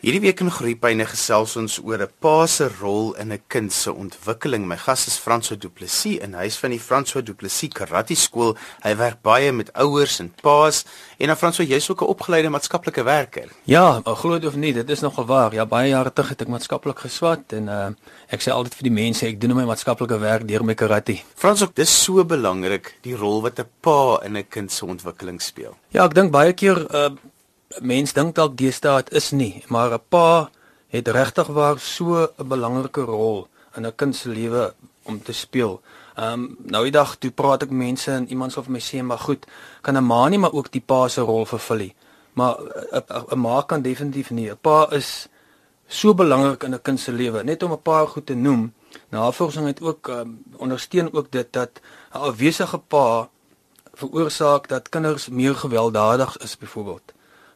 Hierdie week in Groepyne gesels ons oor 'n pa se rol in 'n kind se ontwikkeling. My gas is François Du Plessis en hy is van die François Du Plessis Karate Skool. Hy werk baie met ouers en pa's en dan François, jy's ook 'n opgeleide maatskaplike werker. Ja, glo dit of nie, dit is nogal waar. Ja, baie jare terug het ek maatskaplik geswat en uh ek sê altyd vir die mense ek doen my maatskaplike werk deur my karate. François, dis so belangrik die rol wat 'n pa in 'n kind se ontwikkeling speel. Ja, ek dink baie keer uh Mense dink dalk deesdae dit is nie, maar 'n pa het regtig waar so 'n belangrike rol in 'n kind se lewe om te speel. Ehm um, nou die dag toe praat ek mense en iemand sê vir my sê maar goed, kan 'n ma nie maar ook die pa se rol vervul nie. Maar 'n ma kan definitief nie. 'n Pa is so belangrik in 'n kind se lewe. Net om 'n paar goed te noem. Navorsing het ook um, ondersteun ook dit dat 'n afwesige pa veroorsaak dat kinders meer gewelddadig is byvoorbeeld.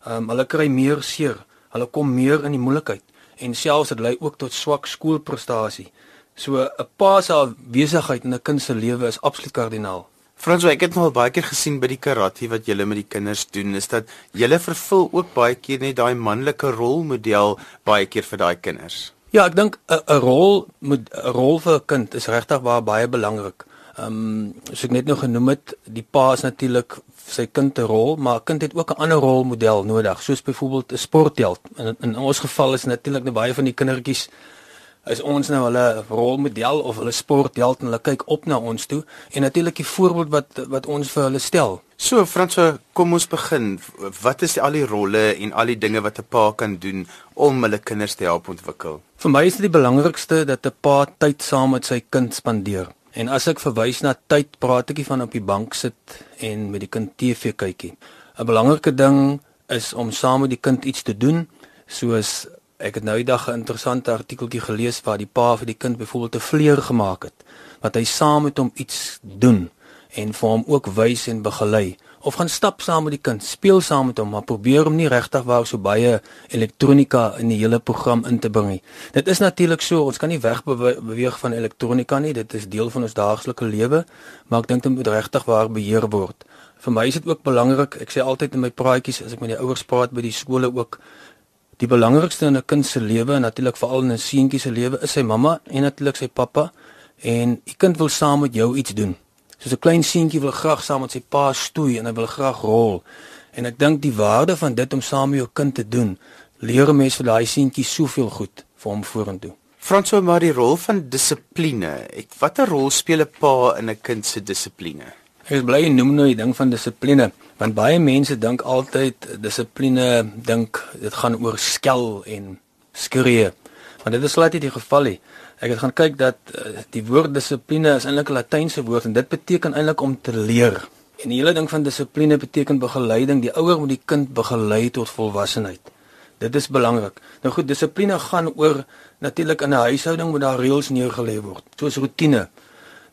Um, hulle kry meer seer, hulle kom meer in die moeilikheid en selfs dit lei ook tot swak skoolprestasie. So 'n pa se besigheid in 'n kind se lewe is absoluut kardinaal. Frans, ek het nou al baie keer gesien by die karate wat julle met die kinders doen, is dat julle vervul ook baie keer net daai manlike rolmodel baie keer vir daai kinders. Ja, ek dink 'n 'n rol moet 'n rol vir 'n kind is regtig baie belangrik. Ehm um, soos ek net nou genoem het, die pa is natuurlik sy kind 'n rol, maar 'n kind het ook 'n ander rolmodel nodig, soos byvoorbeeld 'n sportheld. In in ons geval is natuurlik nou baie van die kindertjies is ons nou hulle rolmodel of hulle sportheld en hulle kyk op na ons toe en natuurlik die voorbeeld wat wat ons vir hulle stel. So Franso, kom ons begin. Wat is al die rolle en al die dinge wat 'n pa kan doen om hulle kinders te help ontwikkel? Vir my is dit die belangrikste dat 'n pa tyd saam met sy kind spandeer. En as ek verwys na tyd, praat ek nie van op die bank sit en met die kind TV kykie. 'n Belangrike ding is om saam met die kind iets te doen, soos ek het nou die dag 'n interessante artikeltjie gelees waar die pa vir die kind byvoorbeeld 'n vleuer gemaak het, wat hy saam met hom iets doen en vir hom ook wys en begelei of gaan stap saam met die kind, speel saam met hom, maar probeer hom nie regtig waar so baie elektronika in die hele program in te bring nie. Dit is natuurlik so, ons kan nie wegbeweeg van elektronika nie, dit is deel van ons daaglikse lewe, maar ek dink dit moet regtig waar beheer word. Vir my is dit ook belangrik, ek sê altyd in my praatjies as ek met die ouers praat by die skole ook die belangrikste in 'n kind se lewe, natuurlik veral in 'n seentjie se lewe, is sy mamma en natuurlik sy pappa en die kind wil saam met jou iets doen. Soos 'n klein seentjie wil graag saam met sy pa stoei en hy wil graag rol. En ek dink die waarde van dit om saam met jou kind te doen, leer 'n mens vir daai seentjie soveel goed vir hom vorentoe. Franso maar die rol van dissipline. Ek watter rol speel 'n pa in 'n kind se dissipline? Ek is bly jy noem nou die ding van dissipline, want baie mense dink altyd dissipline dink dit gaan oor skel en skree. Want dit is glad nie die geval nie. Ek het gaan kyk dat uh, die woord dissipline is eintlik 'n Latynse woord en dit beteken eintlik om te leer. En die hele ding van dissipline beteken begeleiding. Die ouer moet die kind begelei tot volwassenheid. Dit is belangrik. Nou goed, dissipline gaan oor natuurlik in 'n huishouding moet daar reëls neergelê word, soos rotine.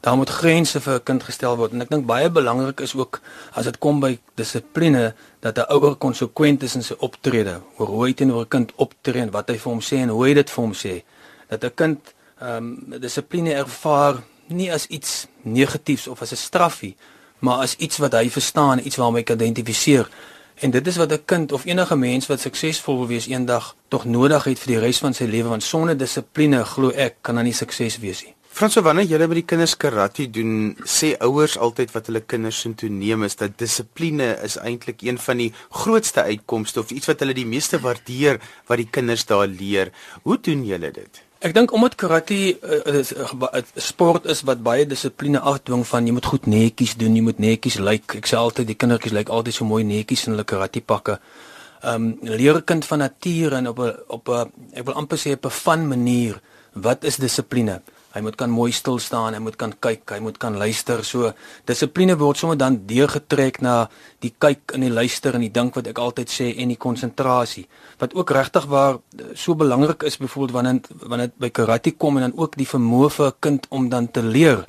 Daar moet grense vir 'n kind gestel word en ek dink baie belangrik is ook as dit kom by dissipline dat 'n ouer konsekwent is in sy optrede, oor hoe hy teenoor 'n kind optree en wat hy vir hom sê en hoe hy dit vir hom sê. Dat 'n kind ehm um, dissipline ervaar nie as iets negatiefs of as 'n strafie, maar as iets wat hy verstaan, iets waarmee hy kan identifiseer. En dit is wat 'n kind of enige mens wat suksesvol wil wees eendag tog nodig het vir die res van sy lewe want sonder dissipline glo ek kan hy nie sukses wees nie. Franso wanneer jy by die kinders karate doen, sê ouers altyd wat hulle kinders in toe neem is dat dissipline is eintlik een van die grootste uitkomste of iets wat hulle die meeste waardeer wat die kinders daar leer. Hoe doen julle dit? Ek dink omdat karate 'n uh, uh, sport is wat baie dissipline afdwing van jy moet goed netjies doen, jy moet netjies lyk. Like. Ek sê altyd die kindertjies lyk like altyd so mooi netjies in hulle karate pakke. Ehm um, leer 'n kind van nature en op 'n op 'n ek wil amper sê op 'n van manier wat is dissipline? Hy moet kan mooi stil staan, hy moet kan kyk, hy moet kan luister. So dissipline word sommer dan deurgetrek na die kyk en die luister en die dink wat ek altyd sê en die konsentrasie. Wat ook regtig waar eh, so belangrik is byvoorbeeld wanneer wanneer dit by karate kom en dan ook die vermoë vir 'n kind om dan te leer.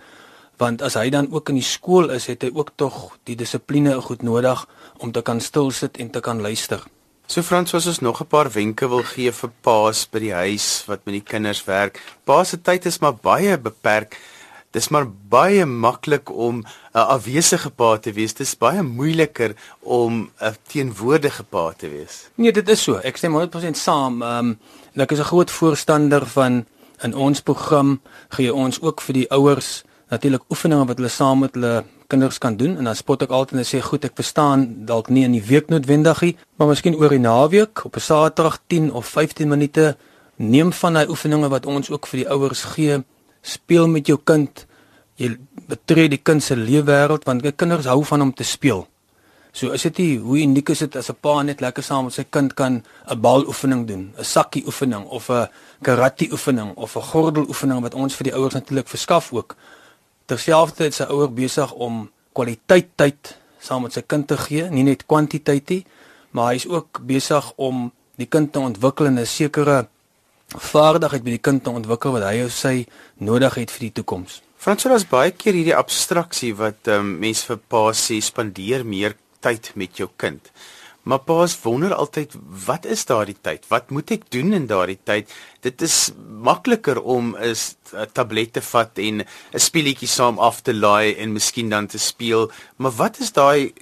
Want as hy dan ook in die skool is, het hy ook tog die dissipline goed nodig om te kan stil sit en te kan luister. So Frans, as ons nog 'n paar wenke wil gee vir paas by die huis wat met die kinders werk. Pa se tyd is maar baie beperk. dis maar baie maklik om 'n uh, afwesige pa te wees. Dis baie moeiliker om 'n teenwoordige pa te wees. Nee, dit is so. Ek stem 100% saam. Ehm um, ek is 'n groot voorstander van in ons program gee ons ook vir die ouers natuurlik oefeninge wat hulle saam met hulle kinders kan doen en dan spot ek altyd en sê goed ek verstaan dalk nie in die week noodwendig nie maar miskien oor die naweek op 'n Saterdag 10 of 15 minute neem van daai oefeninge wat ons ook vir die ouers gee speel met jou kind. Jy betree die kind se leefwêreld want kinders hou van om te speel. So is dit hoe uniek is dit as 'n pa net lekker saam met sy kind kan 'n baloefening doen, 'n sakkie oefening of 'n karate oefening of 'n gordel oefening wat ons vir die ouers natuurlik verskaf ook. Terselfdertyd is 'n ouer besig om kwaliteit tyd saam met sy kind te gee, nie net kwantiteit nie, maar hy is ook besig om die kind te ontwikkel in 'n sekere vaardigheid by die kind te ontwikkel wat hy of sy nodig het vir die toekoms. Fransolas baie keer hierdie abstraksie wat um, mense vir pa sê spandeer meer tyd met jou kind. Maar paas wonder altyd wat is daardie tyd? Wat moet ek doen in daardie tyd? Dit is makliker om 'n tablet te vat en 'n speletjie saam af te laai en miskien dan te speel, maar wat is daai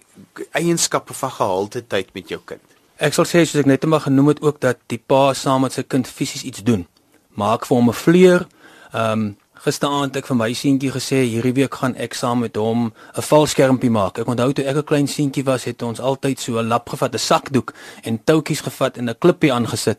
eienskappe van gehalte tyd met jou kind? Ek sal sê soos ek net eendag genoem het ook dat die pa saam met sy kind fisies iets doen. Maak vir hom 'n vleuer. Ehm um, gisteraand ek vir my seentjie gesê hierdie week gaan ek saam met hom 'n valskermpie maak. Ek onthou toe ek 'n klein seentjie was, het ons altyd so 'n lap gevat, 'n sakdoek en toutjies gevat en 'n klippie aangesit.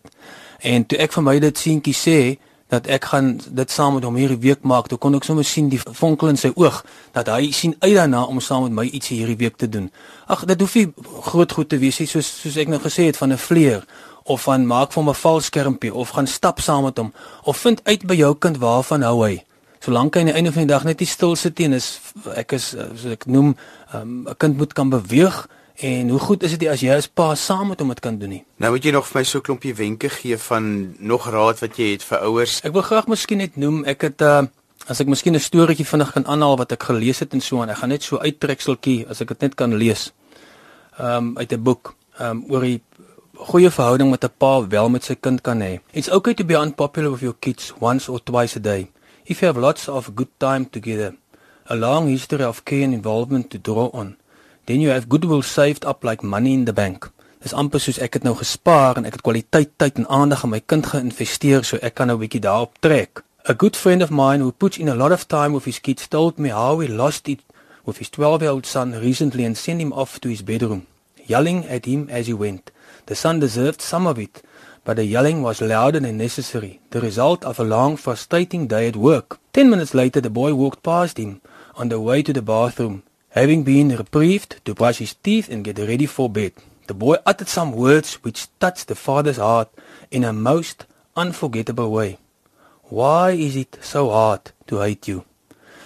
En toe ek vir my dit seentjie sê, dat ek gaan dit saam met hom hierdie week maak. Toe kon ek sommer sien die vonkel in sy oog dat hy sien uit daarna om saam met my iets hierdie week te doen. Ag, dit hoef nie groot goed te wees nie, soos soos ek nou gesê het van 'n vleuer of van maak vir hom 'n valskermpie of gaan stap saam met hom of vind uit by jou kind waarvan hou hy. Solank hy aan die einde van die dag net nie stil sit nie en is ek is soos ek noem ehm, 'n um, kind moet kan beweeg En hoe goed is dit as jy as pa saam met hom dit kan doen nie? Nou moet jy nog vir my so 'n klompie wenke gee van nog raad wat jy het vir ouers. Ek wil graag miskien net noem, ek het uh as ek miskien 'n storieetjie vinnig kan aanhaal wat ek gelees het en so aan. Ek gaan net so uittrekseltjie as ek dit net kan lees. Um uit 'n boek um oor die goeie verhouding met 'n pa wel met sy kind kan hê. It's okay to be unpopular with your kids once or twice a day. If you have lots of good time together, a long history of care and involvement to draw on then you have goodwill saved up like money in the bank. Dis amper soos ek het nou gespaar en ek het kwaliteit tyd en aandag aan my kind geïnvesteer so ek kan nou 'n bietjie daarop trek. A good friend of mine who puts in a lot of time with his kids told me how he lost it with his 12-year-old son recently and sent him off to his bedroom, yelling at him as he went. The son deserved some of it, but the yelling was louder than necessary, the result of a long frustrating day at work. 10 minutes later the boy walked past him on the way to the bathroom Having been reprieved to brush his teeth and get ready for bed, the boy uttered some words which touched the father's heart in a most unforgettable way. Why is it so hard to hate you?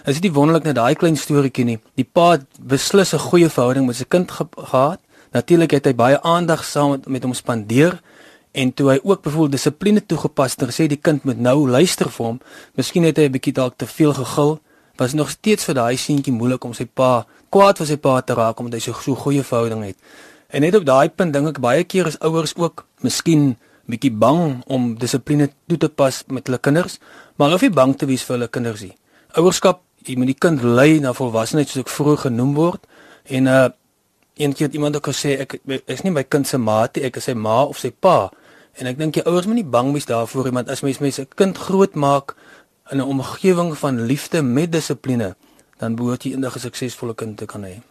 Is dit wonderlik net daai klein storieetjie nie. Die pa het beslis 'n goeie verhouding met sy kind ge gehad. Natuurlik het hy baie aandag saam met, met hom spandeer en toe hy ook bevoel dissipline toegepas het en gesê die kind moet nou luister vir hom. Miskien het hy 'n bietjie dalk te veel gegil was nog steeds vir daai seentjie moeilik om sy pa kwaad vir sy pa te raak omdat hy so so goeie verhouding het. En net op daai punt dink ek baie keer is ouers ook miskien bietjie bang om dissipline toe te pas met hulle kinders, maar of jy bang te wees vir hulle kinders nie. Ouerskap, jy moet die kind lei na volwassenheid soos ek vroeër genoem word en uh een keer het iemand ook gesê ek, ek is nie my kind se maat nie, ek is sy ma of sy pa. En ek dink jy ouers moet nie bang wees daarvoor nie, want as mens mense 'n kind groot maak in 'n omgewing van liefde met dissipline, dan behoort jy eendag 'n suksesvolle kind te kan hê.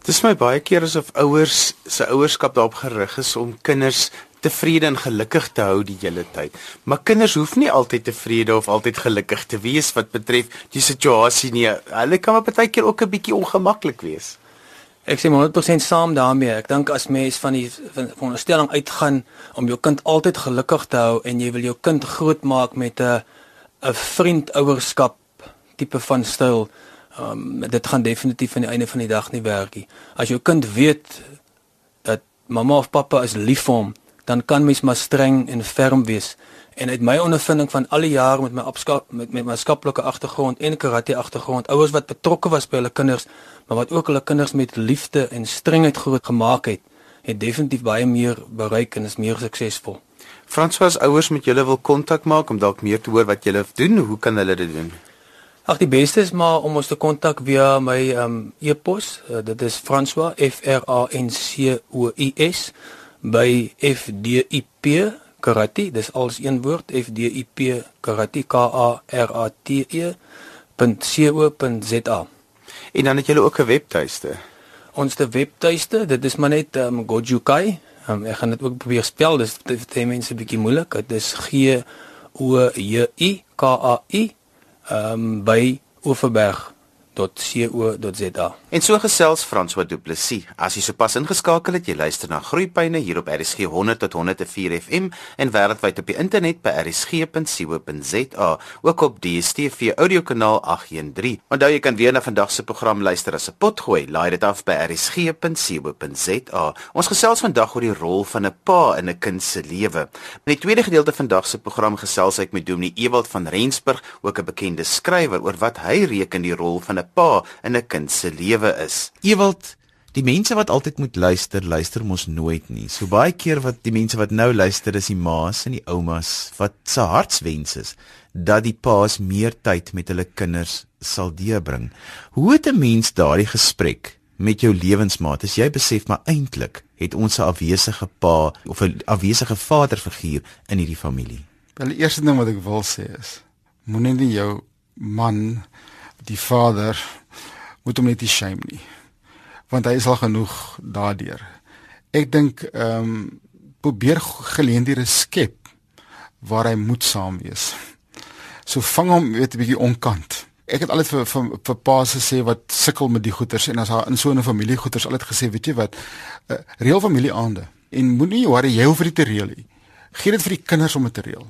Dit is my baie keer asof ouers se ouerskap daarop gerig is om kinders tevrede en gelukkig te hou die hele tyd. Maar kinders hoef nie altyd tevrede of altyd gelukkig te wees wat betref die situasie nie. Hulle kan op 'n tydjie ook 'n bietjie ongemaklik wees. Ek sê 100% saam daarmee. Ek dink as mens van die van 'n stelling uitgaan om jou kind altyd gelukkig te hou en jy wil jou kind grootmaak met 'n 'n vriendouerskap tipe van styl. Um dit gaan definitief aan die einde van die dag nie werk nie. As jou kind weet dat mamma of pappa is lief vir hom, dan kan mens maar streng en ferm wees. En uit my ondervinding van al die jare met my opskap met met maatskaplike agtergrond en karate agtergrond, ouers wat betrokke was by hulle kinders, maar wat ook hulle kinders met liefde en strengheid groot gemaak het, het definitief baie meer bereik en is meer suksesvol. François ouers met julle wil kontak maak om dalk meer te hoor wat julle doen, hoe kan hulle dit doen? Ag die beste is maar om ons te kontak via my um e-pos. Uh, dit is François F R A N C O I S by F D I P Karate. Dis als een woord F D I P Karate K A R A T E .co.za. En dan het jy ook 'n webtuiste. Ons te webtuiste, dit is maar net um Gojukai. Um, ek gaan dit ook probeer spel. Dis vir mense 'n bietjie moeilik. Dit is G O J I K A I um by Oeverberg www.co.za. En so gesels François Du Plessis. As jy sopas ingeskakel het, jy luister na Groeipyne hier op RSG 100 tot 104 FM en wêreldwyd op die internet by rsg.co.za, ook op DStv audiokanaal 813. Onthou jy kan weer na vandag se program luister as 'n potgooi. Laai dit af by rsg.co.za. Ons gesels vandag oor die rol van 'n pa in 'n kind se lewe. In die tweede gedeelte van vandag se program gesels ek met Dominee Ewald van Rensburg, ook 'n bekende skrywer, oor wat hy reken die rol van 'n 'n pa in 'n kind se lewe is. Ewald, die mense wat altyd moet luister, luister mos nooit nie. So baie keer wat die mense wat nou luister is die ma's en die oumas wat se hartswens is dat die pa's meer tyd met hulle kinders sal deurbring. Hoe het 'n mens daardie gesprek met jou lewensmaat as jy besef maar eintlik het ons 'n afwesige pa of 'n afwesige vaderfiguur in hierdie familie? Wel die eerste ding wat ek wil sê is moenie jou man die vader moet hom net nie shame nie. Want hy is al genoeg daardeur. Ek dink ehm um, probeer geleenthede skep waar hy moet saam wees. So vang hom weet 'n bietjie onkant. Ek het altyd vir vir, vir paas gesê wat sukkel met die goeters en as haar in so 'n familie goeters altyd gesê weet jy wat uh, reël familie aande en moenie worry jy hoef dit te reël nie. Gee dit vir die kinders om dit te reël.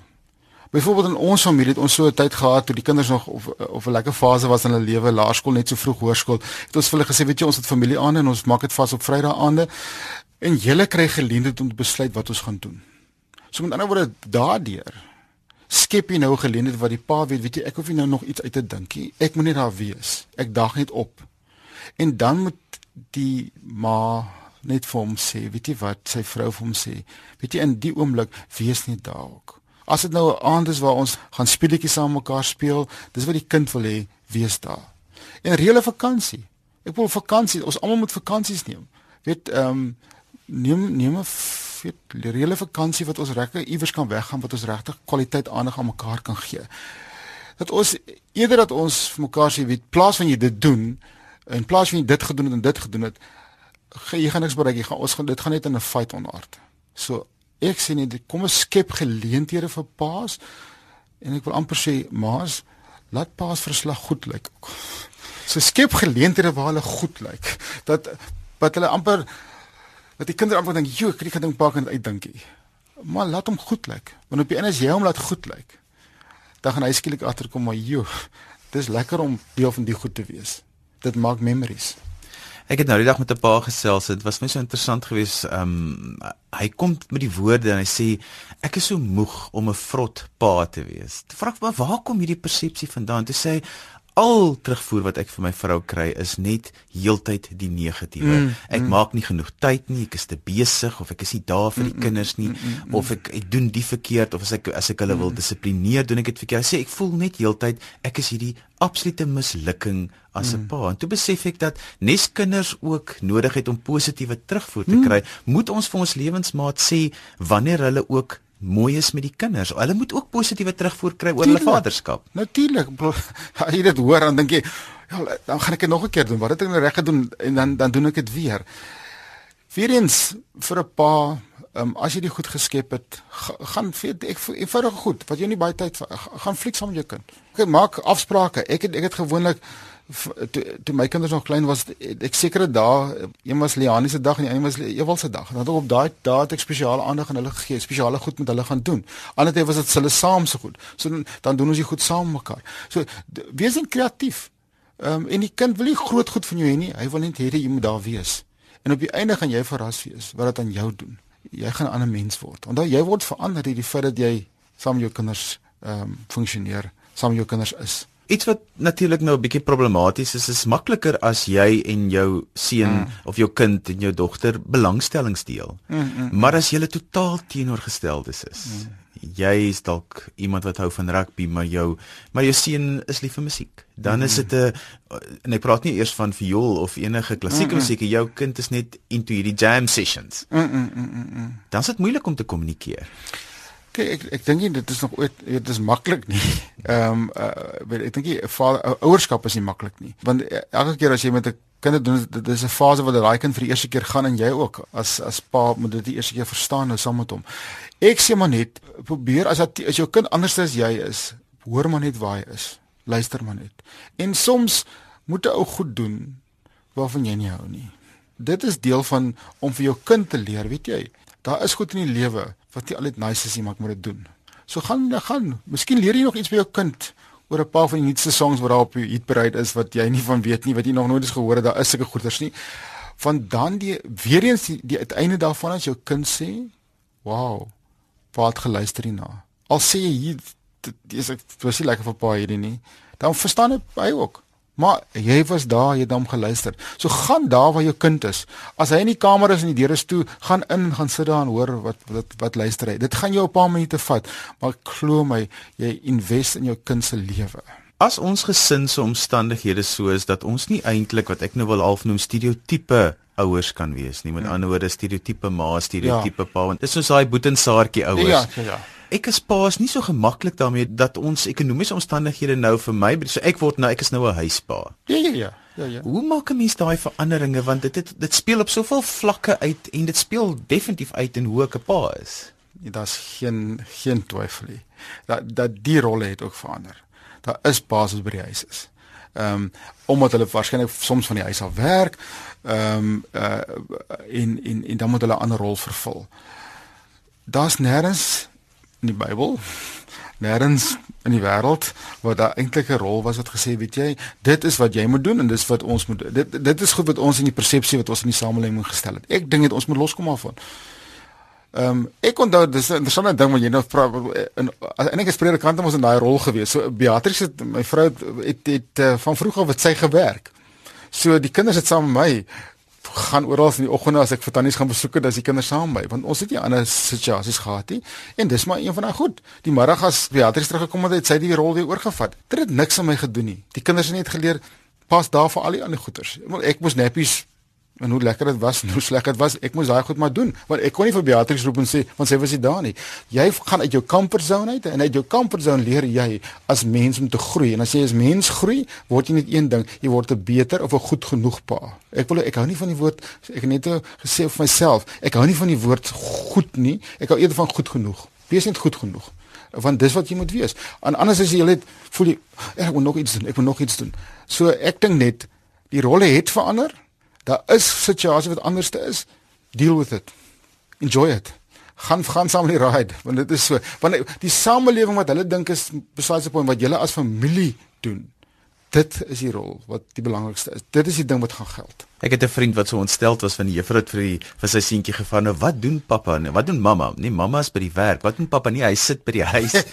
Byvoorbeeld in ons familie het ons so 'n tyd gehad toe die kinders nog of of 'n lekker fase was in hulle lewe, laerskool net so vroeg hoërskool. Het ons vir hulle gesê, weet jy, ons het familie aande en ons maak dit vas op Vrydag aande en julle kry geleentheid om te besluit wat ons gaan doen. So met ander woorde daardeur skep jy nou 'n geleentheid wat die pa weet, weet jy, ek hoef nie nou nog iets uit te dink nie. Ek moet net daar wees. Ek dag net op. En dan moet die ma net vir hom sê, weet jy wat, sy vrou vir hom sê, weet jy in die oomblik wees net daar ook. As dit nou 'n aand is waar ons gaan speletjies saam mekaar speel, dis wat die kind wil hê, wees daar. En reële vakansie. Ek wil vakansie, ons almal moet vakansies neem. Weet, ehm um, neem neem 'n weet reële vakansie wat ons regtig iewers kan weggaan wat ons regtig kwaliteit aandag aan mekaar kan gee. Dat ons eerder dat ons vir mekaar sê, weet, plaas van jy dit doen, in plaas van jy dit gedoen het en dit gedoen het, jy gaan niks bereik, jy gaan ons gaan dit gaan net in 'n fight onaard. So ek sê net kom ons skep geleenthede vir paas en ek wil amper sê maas laat paas verslag goed lyk. So skep geleenthede waar hulle goed lyk. Dat wat hulle amper dat die kinders amper dink, "Jo, ek kan ding pak en uitdinkie." Maar laat hom goed lyk. Want op die einde as jy hom laat goed lyk, dan gaan hy skielik agterkom maar, "Jo, dis lekker om deel van die goed te wees." Dit maak memories. Ek het nou die dag met 'n pa gesels. Dit was my so interessant geweest. Ehm um, hy kom met die woorde en hy sê ek is so moeg om 'n vrot pa te wees. Ek vra waar kom hierdie persepsie vandaan? Toe sê hy al terugvoer wat ek vir my vrou kry is net heeltyd die negatiewe. Mm, ek mm. maak nie genoeg tyd nie, ek is te besig of ek is nie daar vir die mm, mm kinders nie mm, mm, mm, of ek ek doen die verkeerd of as ek as ek hulle mm. wil dissiplineer, doen ek dit verkeerd. Hy sê ek voel net heeltyd ek is hierdie absolute mislukking as 'n mm. pa. En toe besef ek dat nes kinders ook nodig het om positiewe terugvoer te kry, mm. moet ons vir ons lewensmaat sê wanneer hulle ook mooi is met die kinders. Hulle moet ook positiewe terugvoer kry oor hulle vaderskap. Natuurlik. As jy dit hoor dan dink jy, ja, dan gaan ek dit nog 'n keer doen. Wat het ek nou reg gedoen en dan dan doen ek dit weer. Weerens vir 'n pa, um, as jy dit goed geskep het, gaan ek eenvoudig goed, wat jy nie baie tyd gaan fliek saam met jou kind. Ek maak afsprake. Ek het ek het gewoonlik toe toe my kinders nog klein was ek sekere dae een was Liani se dag en die ander was Ewald se dag. Dan op daai dae het ek spesiale aandag aan hulle gegee, spesiale goed met hulle gaan doen. Ander tyd was dit hulle saam se goed. So dan, dan doen ons die goed saam mekaar. So wees net kreatief. Ehm um, en die kind wil nie groot goed van jou hê nie. Hy wil net hê jy moet daar wees. En op die einde gaan jy verras wees wat dit aan jou doen. Jy gaan 'n ander mens word. Onthou jy word verander deur die feit dat jy saam met jou kinders ehm um, funksioneer, saam met jou kinders is. Iets wat natuurlik nou 'n bietjie problematies is, is makliker as jy en jou seun mm. of jou kind en jou dogter belangstellings deel. Mm, mm, mm. maar as julle totaal teenoorgesteldes is. Mm. Jy is dalk iemand wat hou van rugby, maar jou maar jou seun is lief vir musiek. Dan is dit 'n en ek praat nie eers van viool of enige klassieke mm -mm. musiek, jou kind is net into hierdie jam sessions. Mm -mm, mm -mm. Dan is dit moeilik om te kommunikeer. Kyk, ek ek dink nie dit is nog ooit dit is maklik nie. Ehm um, uh, ek dink nie vader ouerskap is nie maklik nie. Want elke keer as jy met 'n kind doen dit is 'n fase wat daai kind vir die eerste keer gaan en jy ook as as pa moet dit die eerste keer verstaan nou saam met hom. Ek sê maar net probeer as dat as jou kind anders as jy is, hoor maar net waar hy is. Luister maar net. En soms moet 'n ou goed doen waarvan jy nie hou nie. Dit is deel van om vir jou kind te leer, weet jy. Daar is goed in die lewe wat nie altyd nice is nie, maar ek moet dit doen. So gaan gaan. Miskien leer jy nog iets by jou kind oor 'n paar van die nuutste songs wat daar op die hitparade is wat jy nie van weet nie, wat jy nog nooit eens gehoor het. Daar is sulke goeters nie. Van dan die weer eens die, die uiteinde daarvan as jou kind sê, "Wow, pa het geluister hierna." Al sê jy hier dis ek was nie lekker vir pa hierdie nie. Dan verstaan hy ook. Maar jy was daar, jy het hom geluister. So gaan daar waar jou kind is. As hy in die kamer is en die deur is toe, gaan in en gaan sit daar en hoor wat wat wat luister hy. Dit gaan jou 'n paar minute vat, maar glo my, jy invest in jou kind se lewe. As ons gesin se omstandighede so is dat ons nie eintlik wat ek nou wil half noem stereotipe ouers kan wees nie. Met ja. ander woorde stereotipe ma, stereotipe ja. pa. Dis soos daai boetensaartjie ouers. Ja, ja, ja ek is paas nie so gemaklik daarmee dat ons ekonomiese omstandighede nou vir my so ek word nou ek is nou 'n huispa. Ja ja ja. Ja ja. Hoe maak 'n mens daai veranderinge want dit dit dit speel op soveel vlakke uit en dit speel definitief uit in hoe ek 'n pa is. Ja, Daar's geen geen twyfel nie. Dat dat die rolle het ook verander. Daar is paas wat by die huis is. Ehm um, omdat hulle waarskynlik soms van die huis af werk, ehm um, uh in in en dan moet hulle 'n ander rol vervul. Daar's nêrens in die Bybel nêrens in die wêreld waar daar eintlik 'n rol was wat gesê weet jy dit is wat jy moet doen en dis wat ons moet dit dit is goed wat ons in die persepsie wat ons in die samelewing gestel het. Ek dink dit ons moet loskom af van ehm um, ek onthou dis 'n interessante ding wat jy nou vra in as enige predikant het ons in daai rol gewees. So Beatrice het my vrou het het, het uh, van vroeg af wat sy gewerk. So die kinders het saam met my gaan oral in die oggende as ek vir tannies gaan besoek, dan is die kinders saam by, want ons het nie ander situasies gehad nie. En dis maar een van daai goed. Die middag as Beatrice teruggekom het, het sy die rol weer oorgevat. Dit het niks aan my gedoen nie. Die kinders het net geleer pas daar vir al die ander goeters. Ek moes nappies en hoe lekker dit was en hoe sleg dit was, ek moes daai goed maar doen. Want ek kon nie vir Beatrix roep en sê want sy was nie daar nie. Jy gaan uit jou comfort zone uit en uit jou comfort zone leer jy as mens om te groei. En as jy as mens groei, word jy net een ding, jy word 'n beter of 'n goed genoeg pa. Ek wil ek hou nie van die woord ek het net gesê vir myself, ek hou nie van die woord goed nie. Ek hou eerder van goed genoeg. Wees net goed genoeg want dis wat jy moet wees. En anders as jy net voel jy ek moet nog iets doen, ek moet nog iets doen. So ek dink net die rolle het verander daar is situasies wat anders te is. Deal with it. Enjoy it. Gaan gaan saam die ride want dit is so want die samelewing wat hulle dink is besides op wat julle as familie doen dit is die rol wat die belangrikste is. Dit is die ding wat gaan geld Ek het 'n vriend wat so ontsteld was van die juffrou het vir die vir sy seentjie gevra nou wat doen pappa? Nou wat doen mamma? Nee mamma is by die werk. Wat doen pappa? Nee hy sit by die huis.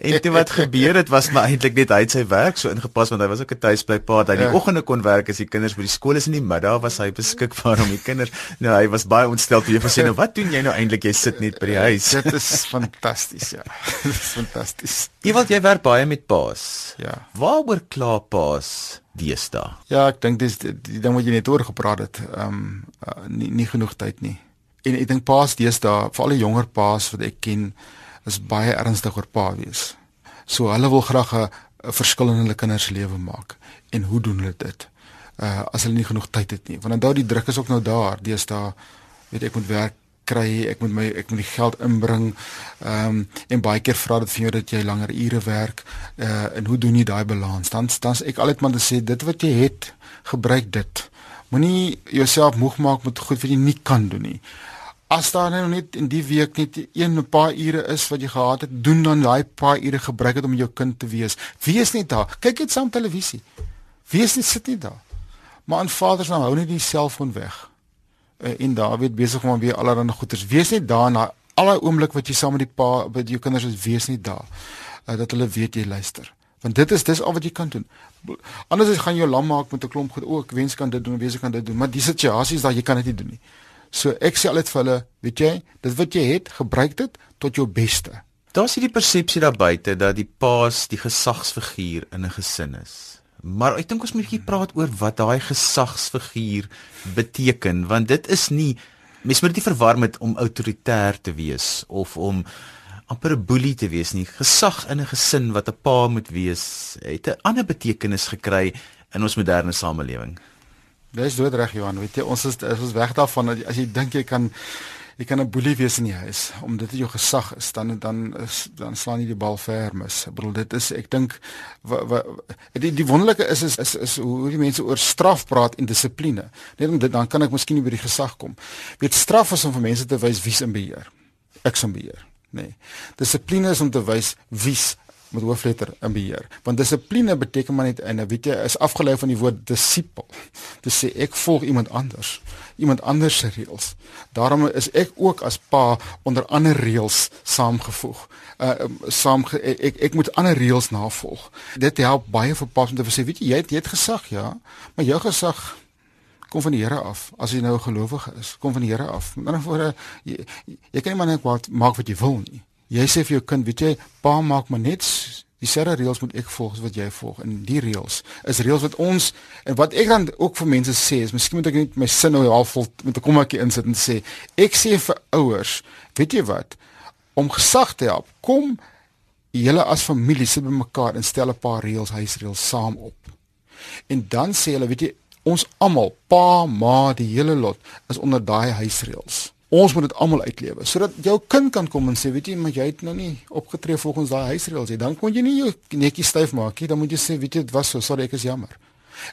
En toe wat gebeur het was maar eintlik net hy het sy werk so ingepas want hy was ook 'n tuisblypa hy die ja. oggende kon werk as die kinders by die skool is in die middag was hy beskikbaar om die kinders nou hy was baie ontsteld. Toe jy gesê nou wat doen jy nou eintlik? Jy sit net by die huis. Dit is fantasties ja. Dit is fantasties. Wil jy werk baie met paas ja. Waaroor kla paas deesdae. Ja, ek dink dis die, die ding wat jy net oor gepraat het, ehm um, uh, nie nie genoeg tyd nie. En ek dink paas deesdae, veral die jonger paas wat ek ken, is baie ernstig oor pa wees. So hulle wil graag 'n verskil in hulle kinders se lewe maak. En hoe doen hulle dit? Uh as hulle nie genoeg tyd het nie. Want daai die druk is ook nou daar. Deesdae weet ek moet werk kry, ek moet my ek moet die geld inbring. Ehm um, en baie keer vra dit vir jou dat jy langer ure werk. Uh en hoe doen jy daai balans? Dan dan's ek altyd maar te sê dit wat jy het, gebruik dit. Moenie jouself moeg maak met goed wat jy nie kan doen nie. As daar nou net in die week net een paar ure is wat jy gehad het, doen dan daai paar ure gebruik dit om jou kind te wees. Wees net daar. Kyk net saam televisie. Wees net sit net daar. Maar aan vaders nou hou net die selfoon weg uh, en Dawid besig om weer allerlei goeders. Wees net daar na alle oomblik wat jy saam met die pa by jou kinders is, wees net daar. Uh, dat hulle weet jy luister. Want dit is dis al wat jy kan doen. Anders as gaan jou lam maak met 'n klomp goed. O, ek wens kan dit doen, wens kan dit doen, maar die situasie is dat jy kan dit nie doen nie. So ek sê altyd vir hulle, weet jy, dit wat jy het, gebruik dit tot jou beste. Daar's hierdie persepsie daar buite dat die paas die gesagsfiguur in 'n gesin is. Maar ek dink ons moet 'n bietjie praat oor wat daai gesagsfiguur beteken, want dit is nie mens moet dit nie verwar met om autoritair te wees of om amper 'n boelie te wees nie. Gesag in 'n gesin wat 'n pa moet wees, het 'n ander betekenis gekry in ons moderne samelewing. Dis doodreg Johan, weet jy, ons is ons weg daarvan as jy dink jy kan jy kan 'n boelie wees in die huis omdat dit jou gesag is, dan dan is dan slaan jy die bal ver mis. Ek bedoel dit is ek dink die die wonderlike is is is, is hoe die mense oor straf praat en dissipline. Net om dit dan kan ek miskien by die gesag kom. Weet straf is om vir mense te wys wie's in beheer. Ek's in beheer nê. Nee. Dissipline is om te wys wie's met hoofletter in beheer. Want dissipline beteken maar net en weet jy is afgelei van die woord disipel. Dit sê ek volg iemand anders, iemand anders se reëls. Daarom is ek ook as pa onder ander reëls saamgevoeg. Uh saam ek ek moet ander reëls navolg. Dit help baie vir pa's om te sê weet jy jy het, jy het gesag ja, maar jou gesag kom van die Here af. As jy nou 'n gelowige is, kom van die Here af. Met ander woorde, jy, jy kan nie maar net maak wat jy wil nie. Jy sê vir jou kind, weet jy, pa maak maar net dieselfde reëls moet ek volg wat jy volg. En die reëls is reëls wat ons en wat ek dan ook vir mense sê is, miskien moet ek net my sin nou half vol met 'n kommakie insit en sê, ek sê vir ouers, weet jy wat, om gesag te help, kom julle as familie sit bymekaar en stel 'n paar reëls, huisreëls saam op. En dan sê hulle, weet jy, Ons almal, pa, ma, die hele lot is onder daai huisreëls. Ons moet dit almal uitlewe sodat jou kind kan kom en sê, weet jy, maar jy het nou nie opgetree volgens daai huisreëls nie. Dan kon jy nie jou netjie styf maak nie. Dan moet jy sê, weet jy, dit was so, sorry, ek is jammer.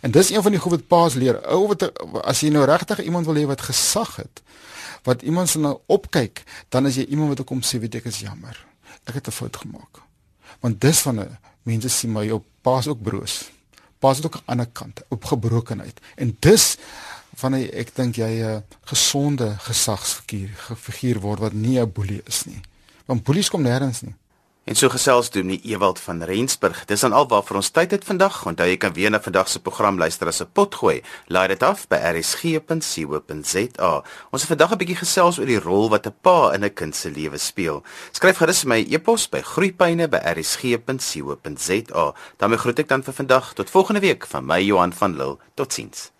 En dis een van die goed wat pa's leer. Ou wat as jy nou regtig iemand wil hê wat gesag het, wat iemand se nou opkyk, dan is jy iemand wat kom sê, weet ek is jammer. Ek het 'n fout gemaak. Want dis van 'n mense sien maar jou pa's ook broos pas dit ook aan 'n ander kant op gebrokenheid. En dis wanneer ek dink jy 'n gesonde gesagsfiguur figuur word wat nie 'n boelie is nie. Want boelies kom nêrens nie. En so gesels doen die Ewald van Rensburg. Dis dan alwaar vir ons tyd het vandag. Onthou jy kan weer na vandag se program luister as 'n pot gooi. Laai dit af by rsg.co.za. Ons het vandag 'n bietjie gesels oor die rol wat 'n pa in 'n kind se lewe speel. Skryf gerus my e-pos by groeipyne@rsg.co.za. daarmee groet ek dan vir vandag tot volgende week van my Johan van Lille. Totsiens.